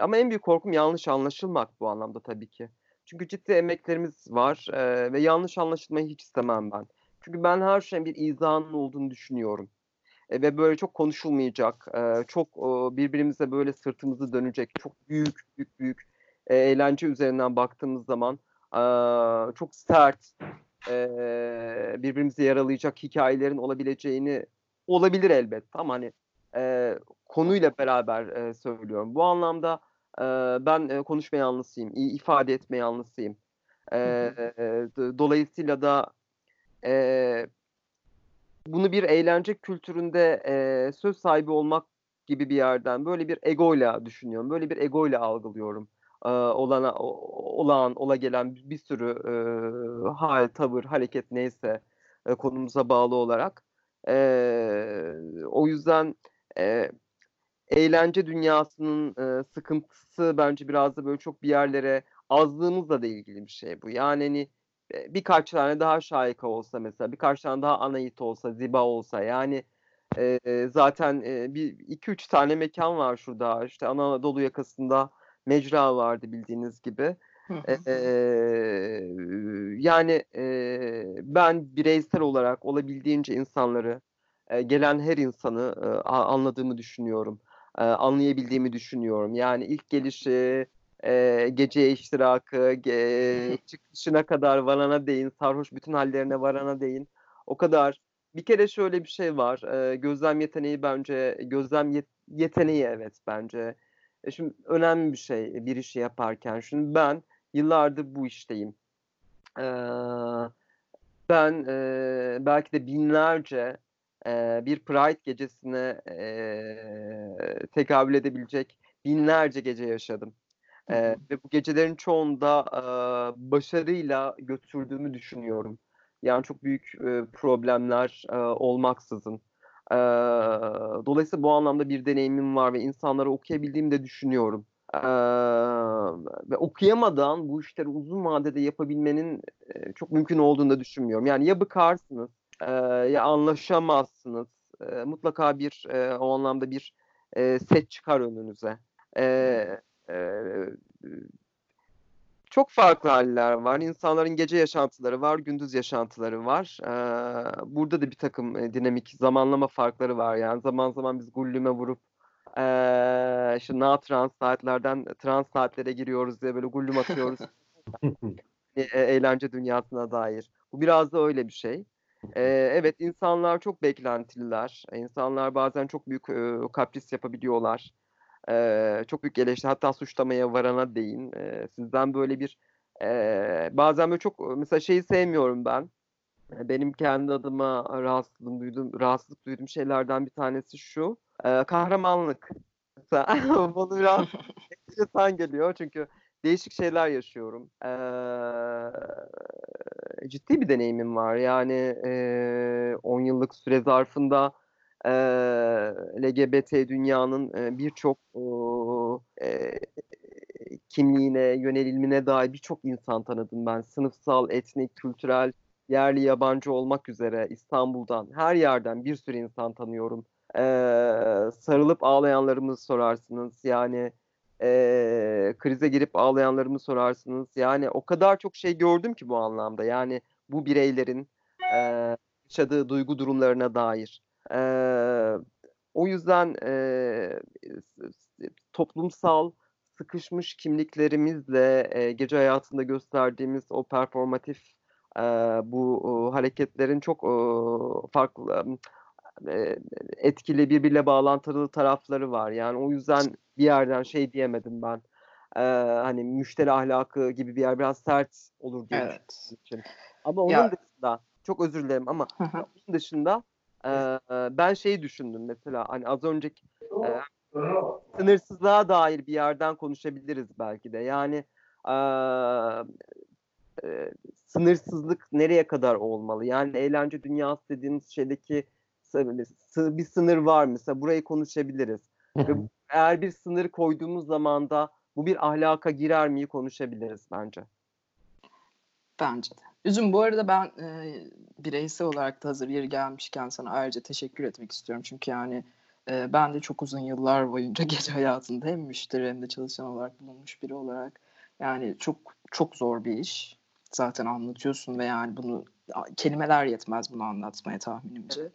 ama en büyük korkum yanlış anlaşılmak bu anlamda tabii ki. Çünkü ciddi emeklerimiz var eee, ve yanlış anlaşılmayı hiç istemem ben. Çünkü ben her şeyin bir izahının olduğunu düşünüyorum. E, ve böyle çok konuşulmayacak, eee, çok eee, birbirimize böyle sırtımızı dönecek, çok büyük büyük büyük e, eğlence üzerinden baktığımız zaman eee, çok sert, eee, birbirimizi yaralayacak hikayelerin olabileceğini olabilir elbette ama hani eee, konuyla beraber eee, söylüyorum. Bu anlamda eee, ben eee, konuşma yanlısıyım, ifade etme yanlısıyım. Eee, d- dolayısıyla da eee, bunu bir eğlence kültüründe eee, söz sahibi olmak gibi bir yerden böyle bir egoyla düşünüyorum. Böyle bir egoyla algılıyorum. Eee, olana o- olan, ola gelen bir sürü eee, hal, tavır, hareket neyse e, konumuza bağlı olarak. Eee, o yüzden eee, eğlence dünyasının eee, sıkıntısı bence biraz da böyle çok bir yerlere azlığımızla da ilgili bir şey bu. Yani hani e, birkaç tane daha şahika olsa mesela, birkaç tane daha Anait olsa, Ziba olsa yani e, zaten e, bir iki üç tane mekan var şurada. İşte Anadolu yakasında mecra vardı bildiğiniz gibi. Hı E, hı. e, yani e, ben bireysel olarak olabildiğince insanları, e, gelen her insanı e, anladığımı düşünüyorum. E, anlayabildiğimi düşünüyorum. Yani ilk gelişi, e, geceye iştirakı, ge- çıkışına kadar varana değin, sarhoş bütün hallerine varana değin. O kadar. Bir kere şöyle bir şey var. e, gözlem yeteneği bence, gözlem yet- yeteneği evet bence. E şimdi önemli bir şey bir işi yaparken. Şimdi ben yıllardır bu işteyim. Ee, ben e, belki de binlerce e, bir Pride gecesine e, tekabül edebilecek binlerce gece yaşadım. E, ve bu gecelerin çoğunda e, başarıyla götürdüğümü düşünüyorum. Yani çok büyük e, problemler e, olmaksızın. E, dolayısıyla bu anlamda bir deneyimim var ve insanları okuyabildiğimi de düşünüyorum. E, ve okuyamadan bu işleri uzun vadede yapabilmenin e, çok mümkün olduğunu da düşünmüyorum. Yani ya bıkarsınız e, ya anlaşamazsınız. E, mutlaka bir e, o anlamda bir e, set çıkar önünüze. E, e, çok farklı haller var. İnsanların gece yaşantıları var, gündüz yaşantıları var. E, burada da bir takım e, dinamik zamanlama farkları var. Yani zaman zaman biz gullüme vurup e, işte na trans saatlerden trans saatlere giriyoruz diye böyle gullüm atıyoruz e, eğlence dünyasına dair. Bu biraz da öyle bir şey. E, evet insanlar çok beklentililer. İnsanlar bazen çok büyük e, kapris yapabiliyorlar. E, çok büyük eleştiri hatta suçlamaya varana değin. E, sizden böyle bir e, bazen böyle çok mesela şeyi sevmiyorum ben. benim kendi adıma rahatsızlık duyduğum rahatsızlık duyduğum şeylerden bir tanesi şu. E, kahramanlık. Bunu biraz enteresan geliyor çünkü değişik şeyler yaşıyorum. Ee, ciddi bir deneyimim var. Yani 10 e, yıllık süre zarfında LGBT dünyanın birçok kimliğine, yönelimine dair birçok insan tanıdım ben. Sınıfsal, etnik, kültürel, yerli, yabancı olmak üzere İstanbul'dan, her yerden bir sürü insan tanıyorum. Sarılıp ağlayanlarımızı sorarsınız. Yani e, krize girip ağlayanlarımı sorarsınız. Yani o kadar çok şey gördüm ki bu anlamda. Yani bu bireylerin e, yaşadığı duygu durumlarına dair. E, o yüzden e, toplumsal sıkışmış kimliklerimizle e, gece hayatında gösterdiğimiz o performatif e, bu e, hareketlerin çok e, farklı e, etkili birbirle bağlantılı tarafları var. Yani o yüzden bir yerden şey diyemedim ben. E, hani müşteri ahlakı gibi bir yer biraz sert olur diye evet. için. Ama onun ya. dışında çok özür dilerim ama onun dışında e, ben şeyi düşündüm mesela hani az önceki e, sınırsızlığa dair bir yerden konuşabiliriz belki de. Yani e, e, sınırsızlık nereye kadar olmalı? Yani eğlence dünyası dediğimiz şeydeki bir sınır var mesela burayı konuşabiliriz. Ve eğer bir sınır koyduğumuz zaman da bu bir ahlaka girer miyi konuşabiliriz bence. Bence de. Üzüm bu arada ben e, bireysel olarak da hazır yeri gelmişken sana ayrıca teşekkür etmek istiyorum. Çünkü yani e, ben de çok uzun yıllar boyunca gece hayatında hem müşteri hem de çalışan olarak bulunmuş biri olarak yani çok çok zor bir iş. Zaten anlatıyorsun ve yani bunu kelimeler yetmez bunu anlatmaya tahminimce. Evet.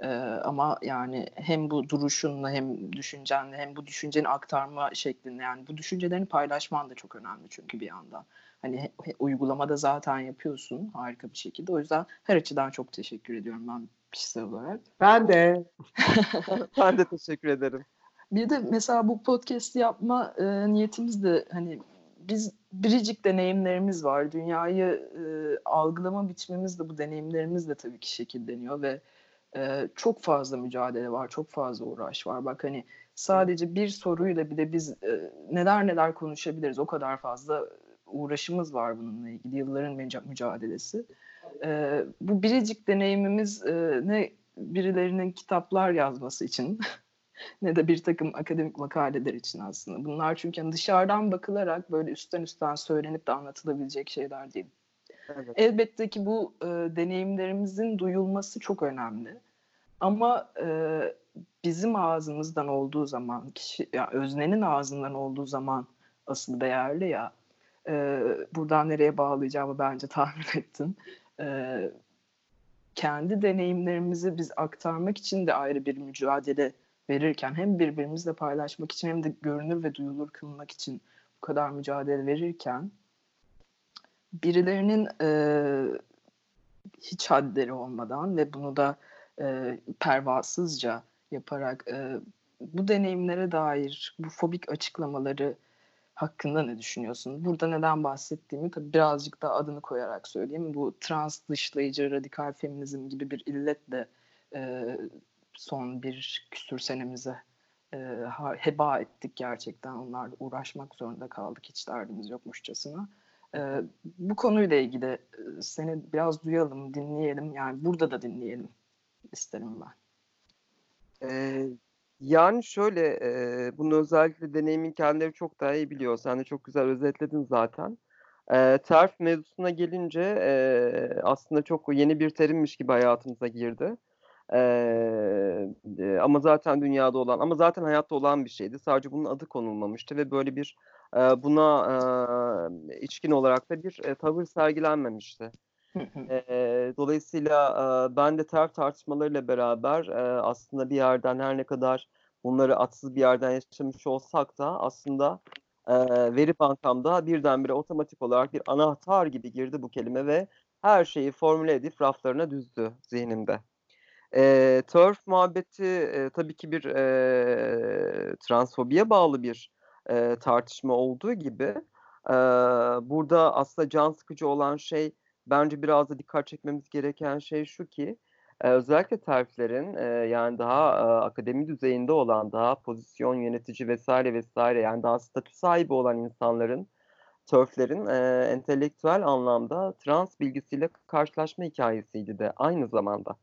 Ee, ama yani hem bu duruşunla hem düşüncenle hem bu düşünceni aktarma şeklinde yani bu düşüncelerini paylaşman da çok önemli çünkü bir yandan. Hani uygulamada zaten yapıyorsun harika bir şekilde. O yüzden her açıdan çok teşekkür ediyorum ben kişisel olarak. Ben de. ben de teşekkür ederim. Bir de mesela bu podcast'i yapma e, niyetimiz de hani biz biricik deneyimlerimiz var. Dünyayı e, algılama biçimimiz de bu deneyimlerimizle tabii ki şekilleniyor ve e, çok fazla mücadele var, çok fazla uğraş var. Bak hani sadece bir soruyla bile biz e, neler neler konuşabiliriz. O kadar fazla uğraşımız var bununla ilgili. Yılların mücadelesi. E, bu biricik deneyimimiz e, ne birilerinin kitaplar yazması için ne de bir takım akademik makaleler için aslında. Bunlar çünkü hani dışarıdan bakılarak böyle üstten üstten söylenip de anlatılabilecek şeyler değil. Evet. Elbette ki bu e, deneyimlerimizin duyulması çok önemli. Ama e, bizim ağzımızdan olduğu zaman, kişi, ya öznenin ağzından olduğu zaman asıl değerli ya. E, buradan nereye bağlayacağımı bence tahmin ettin. E, kendi deneyimlerimizi biz aktarmak için de ayrı bir mücadele verirken hem birbirimizle paylaşmak için hem de görünür ve duyulur kılmak için bu kadar mücadele verirken birilerinin e, hiç hadleri olmadan ve bunu da e, pervasızca yaparak e, bu deneyimlere dair bu fobik açıklamaları hakkında ne düşünüyorsun? Burada neden bahsettiğimi tabii birazcık daha adını koyarak söyleyeyim. Bu trans dışlayıcı radikal feminizm gibi bir illetle e, son bir küsür senemize e, heba ettik gerçekten. Onlarla uğraşmak zorunda kaldık hiç derdimiz yokmuşçasına. E, bu konuyla ilgili seni biraz duyalım, dinleyelim. Yani burada da dinleyelim isterim ben. Ee, yani şöyle, e, bunu özellikle deneyimin kendileri çok daha iyi biliyor. Sen de çok güzel özetledin zaten. E, terf mevzusuna gelince e, aslında çok yeni bir terimmiş gibi hayatımıza girdi. Ee, ama zaten dünyada olan ama zaten hayatta olan bir şeydi. Sadece bunun adı konulmamıştı ve böyle bir e, buna e, içkin olarak da bir e, tavır sergilenmemişti. e, dolayısıyla e, ben de ter tartışmalarıyla beraber e, aslında bir yerden her ne kadar bunları atsız bir yerden yaşamış olsak da aslında e, veri bankamda birdenbire otomatik olarak bir anahtar gibi girdi bu kelime ve her şeyi formüle edip raflarına düzdü zihnimde. E, turf muhabbeti e, tabii ki bir e, transfobiye bağlı bir e, tartışma olduğu gibi e, burada aslında can sıkıcı olan şey bence biraz da dikkat çekmemiz gereken şey şu ki e, özellikle terflerin e, yani daha e, akademi düzeyinde olan daha pozisyon yönetici vesaire vesaire yani daha statü sahibi olan insanların törflerin e, entelektüel anlamda trans bilgisiyle karşılaşma hikayesiydi de aynı zamanda.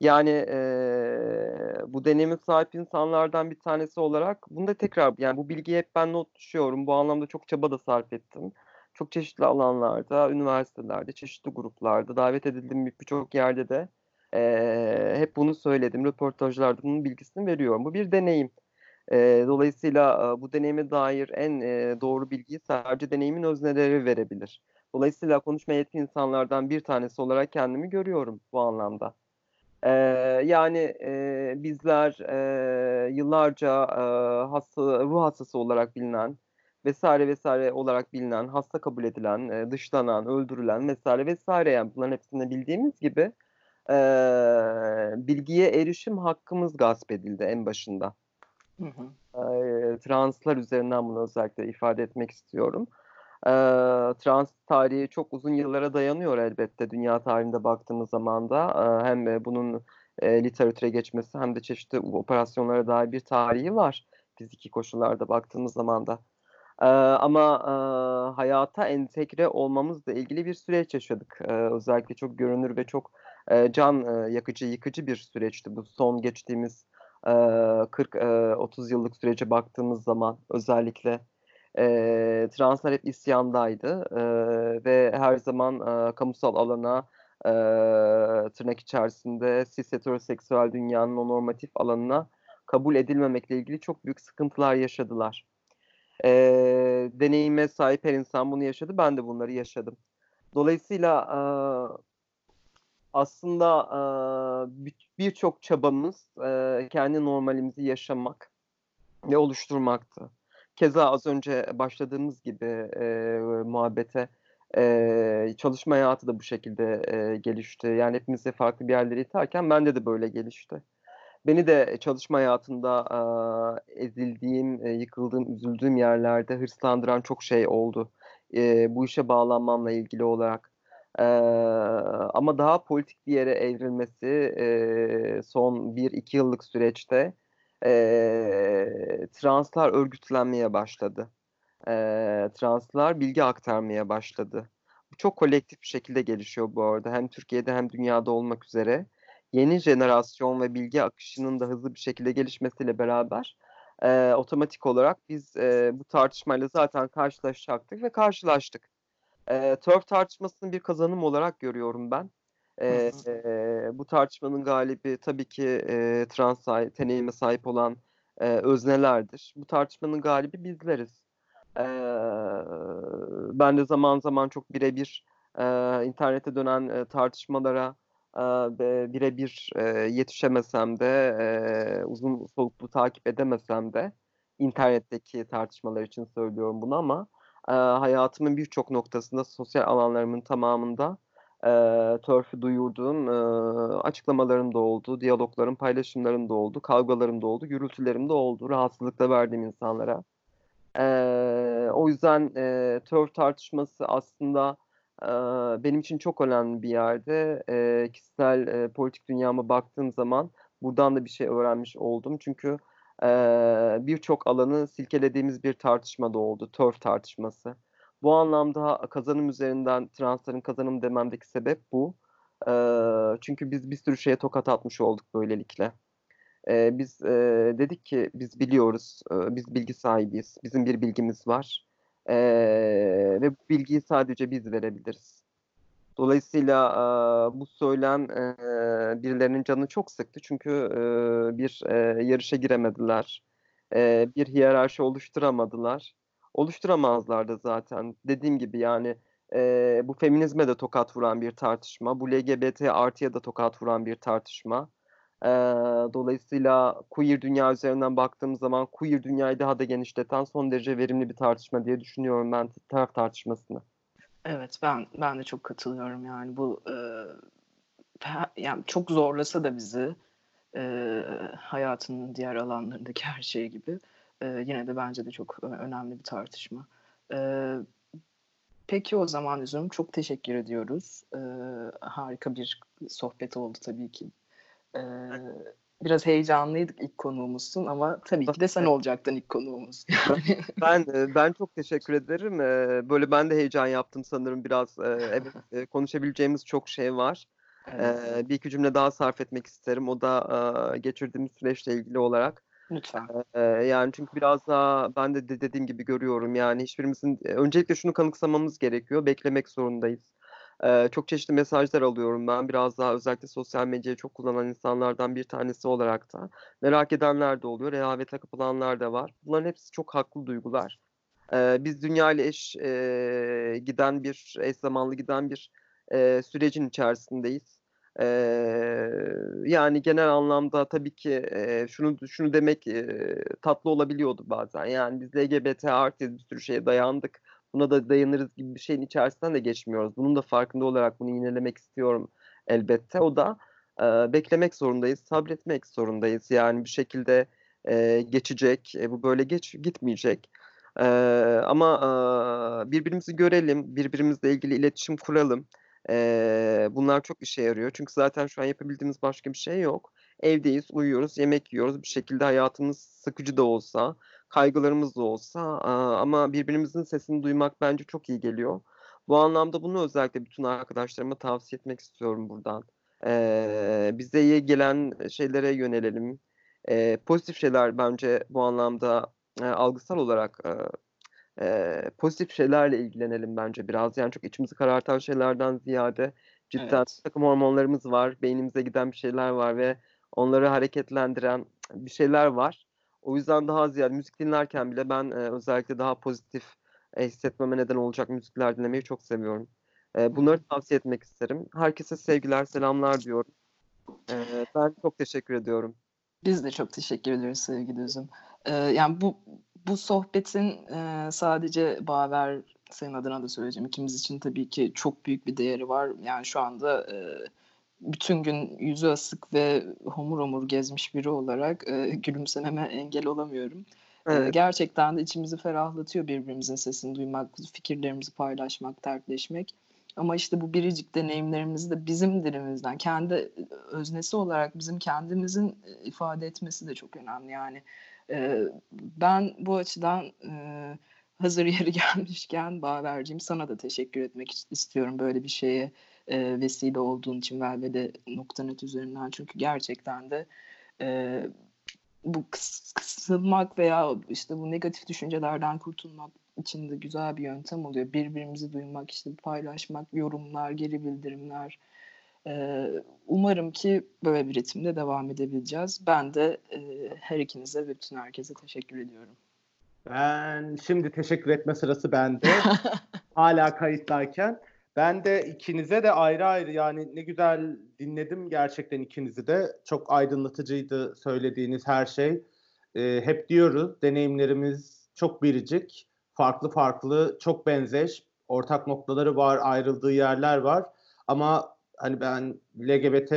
Yani e, bu deneyime sahip insanlardan bir tanesi olarak bunu da tekrar yani bu bilgiyi hep ben not düşüyorum. Bu anlamda çok çaba da sarf ettim. Çok çeşitli alanlarda, üniversitelerde, çeşitli gruplarda davet edildiğim birçok yerde de e, hep bunu söyledim. Röportajlarda bunun bilgisini veriyorum. Bu bir deneyim. E, dolayısıyla e, bu deneyime dair en e, doğru bilgiyi sadece deneyimin özneleri verebilir. Dolayısıyla konuşma yetkin insanlardan bir tanesi olarak kendimi görüyorum bu anlamda. E, yani e, bizler e, yıllarca e, hasta, ruh hastası olarak bilinen vesaire vesaire olarak bilinen, hasta kabul edilen, e, dışlanan, öldürülen vesaire vesaire yani bunların hepsini bildiğimiz gibi e, bilgiye erişim hakkımız gasp edildi en başında. Hı hı. E, translar üzerinden bunu özellikle ifade etmek istiyorum. Trans tarihi çok uzun yıllara dayanıyor elbette dünya tarihinde baktığımız zaman da. Hem bunun literatüre geçmesi hem de çeşitli operasyonlara dair bir tarihi var. Fiziki koşullarda baktığımız zaman da. Ama hayata entegre olmamızla ilgili bir süreç yaşadık. Özellikle çok görünür ve çok can yakıcı, yıkıcı bir süreçti bu son geçtiğimiz e, 40-30 e, yıllık sürece baktığımız zaman özellikle e, translar hep isyandaydı e, ve her zaman e, kamusal alana e, tırnak içerisinde cis heteroseksüel dünyanın o normatif alanına kabul edilmemekle ilgili çok büyük sıkıntılar yaşadılar. E, deneyime sahip her insan bunu yaşadı. Ben de bunları yaşadım. Dolayısıyla e, aslında e, birçok çabamız e, kendi normalimizi yaşamak ve oluşturmaktı. Keza az önce başladığımız gibi e, muhabbete e, çalışma hayatı da bu şekilde e, gelişti. Yani hepimiz de farklı bir yerlere iterken bende de böyle gelişti. Beni de çalışma hayatında e, ezildiğim, e, yıkıldığım, üzüldüğüm yerlerde hırslandıran çok şey oldu. E, bu işe bağlanmamla ilgili olarak. E, ama daha politik bir yere evrilmesi e, son bir iki yıllık süreçte e, translar örgütlenmeye başladı. E, translar bilgi aktarmaya başladı. Çok kolektif bir şekilde gelişiyor bu arada. Hem Türkiye'de hem dünyada olmak üzere. Yeni jenerasyon ve bilgi akışının da hızlı bir şekilde gelişmesiyle beraber e, otomatik olarak biz e, bu tartışmayla zaten karşılaşacaktık ve karşılaştık. E, TERF tartışmasını bir kazanım olarak görüyorum ben. E, bu tartışmanın galibi tabii ki e, trans deneyime sahip olan e, öznelerdir. Bu tartışmanın galibi bizleriz. E, ben de zaman zaman çok birebir e, internette dönen e, tartışmalara e, birebir e, yetişemesem de e, uzun soluklu takip edemesem de internetteki tartışmalar için söylüyorum bunu ama e, hayatımın birçok noktasında sosyal alanlarımın tamamında e, törfü duyurduğum e, açıklamalarım da oldu, diyaloglarım, paylaşımlarım da oldu, kavgalarım da oldu, gürültülerim de oldu, rahatsızlıkla verdiğim insanlara. E, o yüzden e, törf tartışması aslında e, benim için çok önemli bir yerde. E, kişisel e, politik dünyama baktığım zaman buradan da bir şey öğrenmiş oldum. Çünkü e, birçok alanı silkelediğimiz bir tartışma da oldu, törf tartışması. Bu anlamda kazanım üzerinden transların kazanım dememdeki sebep bu. E, çünkü biz bir sürü şeye tokat atmış olduk böylelikle. E, biz e, dedik ki biz biliyoruz, e, biz bilgi sahibiyiz, bizim bir bilgimiz var e, ve bu bilgiyi sadece biz verebiliriz. Dolayısıyla e, bu söylem e, birilerinin canını çok sıktı çünkü e, bir e, yarışa giremediler, e, bir hiyerarşi oluşturamadılar oluşturamazlardı zaten. Dediğim gibi yani e, bu feminizme de tokat vuran bir tartışma. Bu LGBT artıya da tokat vuran bir tartışma. E, dolayısıyla queer dünya üzerinden baktığımız zaman queer dünyayı daha da genişleten son derece verimli bir tartışma diye düşünüyorum ben taraf tartışmasını. Evet ben ben de çok katılıyorum yani bu e, yani çok zorlasa da bizi e, hayatının diğer alanlarındaki her şey gibi e, yine de bence de çok önemli bir tartışma. E, Peki o zaman Üzüm çok teşekkür ediyoruz. Ee, harika bir sohbet oldu tabii ki. Ee, biraz heyecanlıydık ilk konuğumuzsun ama tabii ki de sen olacaktın ilk konuğumuz. ben e, ben çok teşekkür ederim. Böyle ben de heyecan yaptım sanırım biraz. Evet e, konuşabileceğimiz çok şey var. Evet. Bir iki cümle daha sarf etmek isterim. O da e, geçirdiğimiz süreçle ilgili olarak. Lütfen. Ee, yani çünkü biraz daha ben de dediğim gibi görüyorum yani hiçbirimizin öncelikle şunu kanıksamamız gerekiyor. Beklemek zorundayız. Ee, çok çeşitli mesajlar alıyorum ben. Biraz daha özellikle sosyal medyayı çok kullanan insanlardan bir tanesi olarak da. Merak edenler de oluyor. Rehavete kapılanlar da var. Bunların hepsi çok haklı duygular. Ee, biz dünya ile eş e, giden bir, eş zamanlı giden bir e, sürecin içerisindeyiz. Ee, yani genel anlamda tabii ki e, şunu şunu demek e, tatlı olabiliyordu bazen. Yani biz LGBT artı bir sürü şeye dayandık. Buna da dayanırız gibi bir şeyin içerisinden de geçmiyoruz. Bunun da farkında olarak bunu yinelemek istiyorum elbette. O da e, beklemek zorundayız, sabretmek zorundayız. Yani bir şekilde e, geçecek, e, bu böyle geç gitmeyecek. E, ama e, birbirimizi görelim, birbirimizle ilgili iletişim kuralım. E, bunlar çok işe yarıyor. Çünkü zaten şu an yapabildiğimiz başka bir şey yok. Evdeyiz, uyuyoruz, yemek yiyoruz. Bir şekilde hayatımız sıkıcı da olsa, kaygılarımız da olsa ama birbirimizin sesini duymak bence çok iyi geliyor. Bu anlamda bunu özellikle bütün arkadaşlarıma tavsiye etmek istiyorum buradan. Ee, bize iyi gelen şeylere yönelelim. Ee, pozitif şeyler bence bu anlamda e, algısal olarak e, e, pozitif şeylerle ilgilenelim bence biraz. Yani çok içimizi karartan şeylerden ziyade cidden evet. takım hormonlarımız var, beynimize giden bir şeyler var ve onları hareketlendiren bir şeyler var. O yüzden daha ziyade müzik dinlerken bile ben e, özellikle daha pozitif e, hissetmeme neden olacak müzikler dinlemeyi çok seviyorum. E, bunları tavsiye etmek isterim. Herkese sevgiler, selamlar diyorum. E, ben çok teşekkür ediyorum. Biz de çok teşekkür ediyoruz sevgili Üzüm. Ee, yani bu bu sohbetin e, sadece Baver senin adına da söyleyeceğim. İkimiz için tabii ki çok büyük bir değeri var. Yani şu anda e, bütün gün yüzü asık ve homur homur gezmiş biri olarak e, gülümsememe engel olamıyorum. Evet. E, gerçekten de içimizi ferahlatıyor birbirimizin sesini duymak, fikirlerimizi paylaşmak, dertleşmek. Ama işte bu biricik deneyimlerimizi de bizim dilimizden, kendi öznesi olarak bizim kendimizin ifade etmesi de çok önemli. Yani e, ben bu açıdan e, hazır yeri gelmişken Baver'cim sana da teşekkür etmek istiyorum böyle bir şeye e, vesile olduğun için Velvede noktanet üzerinden. Çünkü gerçekten de e, bu kıs, kısılmak veya işte bu negatif düşüncelerden kurtulmak için de güzel bir yöntem oluyor. Birbirimizi duymak, işte paylaşmak, yorumlar, geri bildirimler. Ee, umarım ki böyle bir ritimde devam edebileceğiz. Ben de e, her ikinize ve bütün herkese teşekkür ediyorum. Ben şimdi teşekkür etme sırası bende. Hala kayıttayken. Ben de ikinize de ayrı ayrı yani ne güzel dinledim gerçekten ikinizi de. Çok aydınlatıcıydı söylediğiniz her şey. Ee, hep diyoruz deneyimlerimiz çok biricik, farklı farklı, çok benzeş. Ortak noktaları var, ayrıldığı yerler var. Ama hani ben LGBT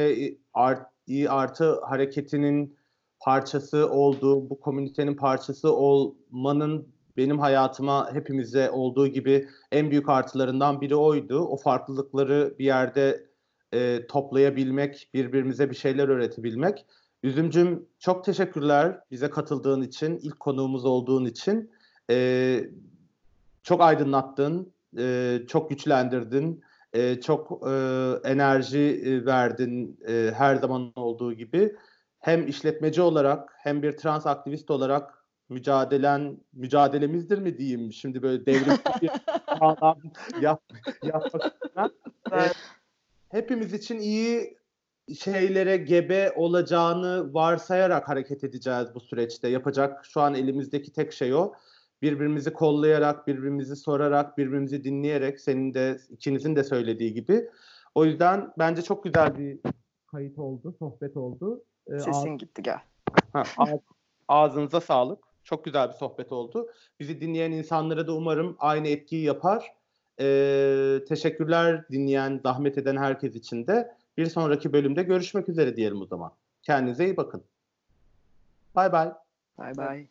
artı hareketinin parçası olduğu, bu komünitenin parçası olmanın benim hayatıma hepimize olduğu gibi en büyük artılarından biri oydu. O farklılıkları bir yerde e, toplayabilmek, birbirimize bir şeyler öğretebilmek. Üzümcüm çok teşekkürler bize katıldığın için, ilk konuğumuz olduğun için. E, çok aydınlattın, e, çok güçlendirdin, e, çok e, enerji verdin e, her zaman olduğu gibi. Hem işletmeci olarak hem bir trans aktivist olarak mücadelen mücadelemizdir mi diyeyim şimdi böyle devrim bir yap, yapmak evet. hepimiz için iyi şeylere gebe olacağını varsayarak hareket edeceğiz bu süreçte. Yapacak şu an elimizdeki tek şey o. Birbirimizi kollayarak, birbirimizi sorarak, birbirimizi dinleyerek senin de ikinizin de söylediği gibi. O yüzden bence çok güzel bir kayıt oldu, sohbet oldu. Ee, Sesin ağz... gitti gel. Ha, ağzınıza sağlık. Çok güzel bir sohbet oldu. Bizi dinleyen insanlara da umarım aynı etkiyi yapar. Ee, teşekkürler dinleyen, zahmet eden herkes için de. Bir sonraki bölümde görüşmek üzere diyelim o zaman. Kendinize iyi bakın. Bay bay. Bay bay.